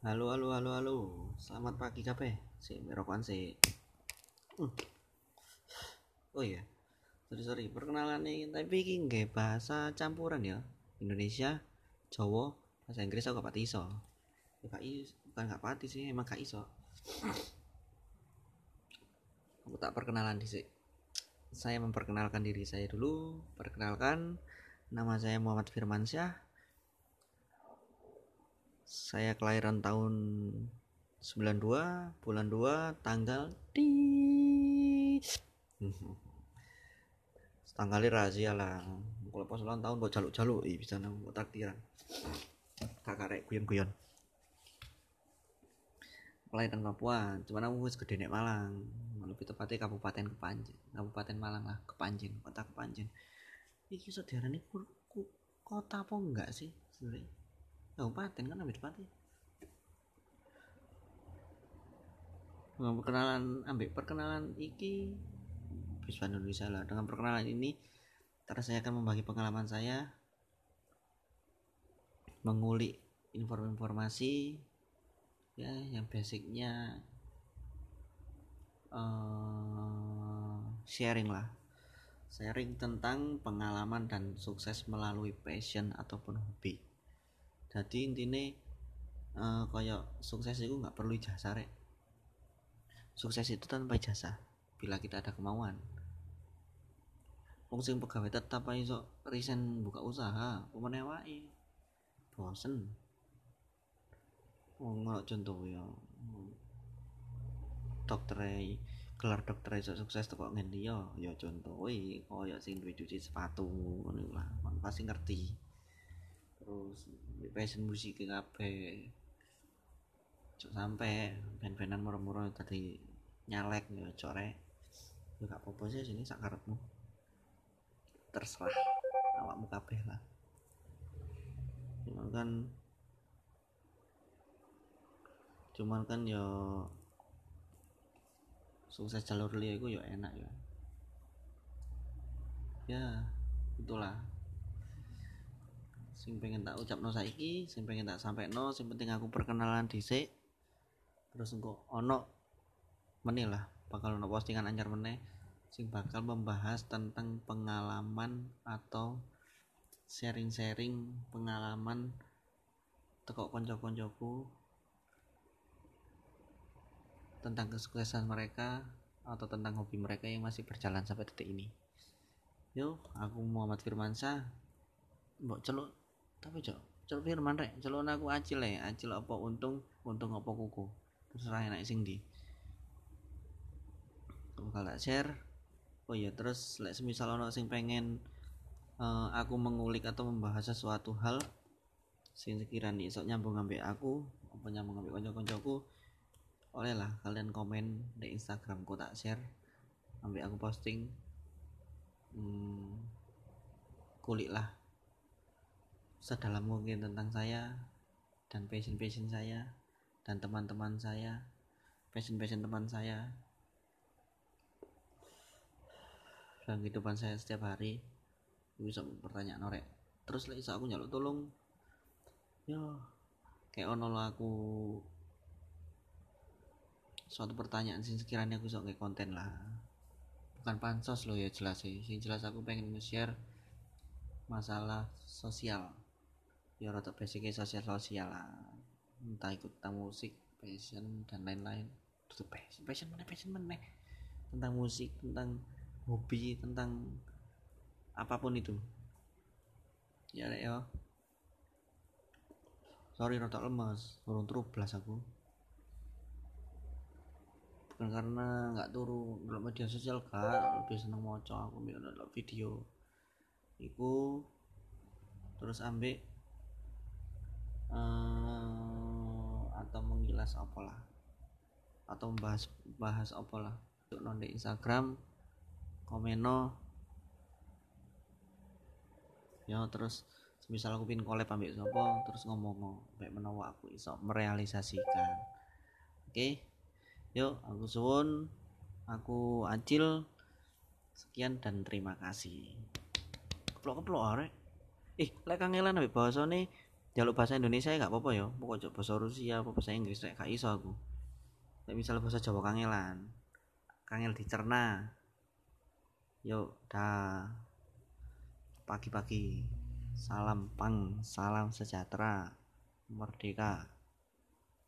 Halo, halo, halo, halo. Selamat pagi kabeh. Si merokokan si. Hmm. Oh iya. Sorry, sorry. Perkenalan nih, tapi nggih bahasa campuran ya. Indonesia, Jawa, bahasa Inggris aku gak pati iso. Ya gak is, bukan gak pati sih, emang gak iso. Aku tak perkenalan di Saya memperkenalkan diri saya dulu. Perkenalkan, nama saya Muhammad Firmansyah saya kelahiran tahun 92 bulan 2 tanggal di tanggal rahasia lah. Kalau pas ulang tahun buat jaluk-jaluk? Iya bisa nang buat takdiran. Kakak rek guyon-guyon. Kelahiran Papua cuman aku wis gede nek Malang. Lebih tepatnya Kabupaten Kepanjen Kabupaten Malang lah Kepanjen kota Kepanjen. Iki iso diarani kota apa enggak sih sebenarnya kabupaten kan ambil pati perkenalan ambil perkenalan iki bisa Indonesia lah dengan perkenalan ini terus saya akan membagi pengalaman saya mengulik informasi ya yang basicnya uh, sharing lah. Sharing tentang pengalaman dan sukses melalui passion ataupun hobi jadi intinya uh, kayak sukses itu nggak perlu jasa rek sukses itu tanpa jasa bila kita ada kemauan Wong sing pegawai tetap aja so resign buka usaha, pemene wae. Bosen. Oh, contoh ya. Dokter gelar dokter iso sukses kok ngendi ya ya contoh e kaya sing duwe cuci sepatu ngono lah pasti ngerti terus passion musik kabeh. Cok sampai band-bandan murah-murah tadi nyalek ya core ya gak apa-apa sih sini sakarepmu terserah awakmu kabeh lah. Cuman kan cuman kan ya sukses jalur liya itu ya enak ya. Ya itulah sing pengen tak ucap no saiki sing pengen tak sampai no sing penting aku perkenalan dhisik terus engko ono meneh lah bakal ono postingan anyar meneh sing bakal membahas tentang pengalaman atau sharing-sharing pengalaman teko konco-koncoku tentang kesuksesan mereka atau tentang hobi mereka yang masih berjalan sampai detik ini. Yo, aku Muhammad Firmansyah. Mbok celuk tapi cok celuk firman rek celuk aku acil ya acil apa untung untung apa kuku. Terserah enak sing di bakal tak share. Oh iya terus lek semisal ono sing pengen uh, aku mengulik atau membahas sesuatu hal sing sekiranya sok nyambung ngambil aku apa nyambung ngambil konco-koncoku oleh lah kalian komen di instagramku tak share ambil aku posting. Hmm, kulik lah sedalam mungkin tentang saya dan passion-passion saya dan teman-teman saya passion-passion teman saya. Dan kehidupan saya setiap hari bisa bertanya norek terus lagi aku nyaluk tolong yo kayak ono aku suatu pertanyaan sih sekiranya aku sok konten lah. Bukan pansos lo ya jelas sih sih jelas aku pengen nge-share masalah sosial ya rata basicnya sosial sosial lah. Entah ikut tentang musik passion dan lain-lain. Itu passion passion mana passion mana? Tentang musik tentang hobi tentang apa pun itu. Ya ya sorry rata lemas turun belas aku. Bukan karena nggak turu dalam media sosial kak. Lebih seneng mau aku biar video. Iku terus ambil uh, atau menggilas apalah. Atau membahas bahas apalah. Untuk non di Instagram komeno. Ya terus misal aku pin collab ambil sopo terus ngomong baik menawa aku iso merealisasikan. Oke okay? yuk aku suwun. Aku acil. Sekian dan terima kasih. Keplok keplok arek. Eh lek kangelan ambek bahasa nih jaluk bahasa Indonesia ya gak apa-apa ya. Pokok bahasa Rusia apa bahasa Inggris nek gak iso aku. Nek misalnya bahasa Jawa kangelan kangel dicerna. Yuk dah. Pagi-pagi salam pang salam sejahtera merdeka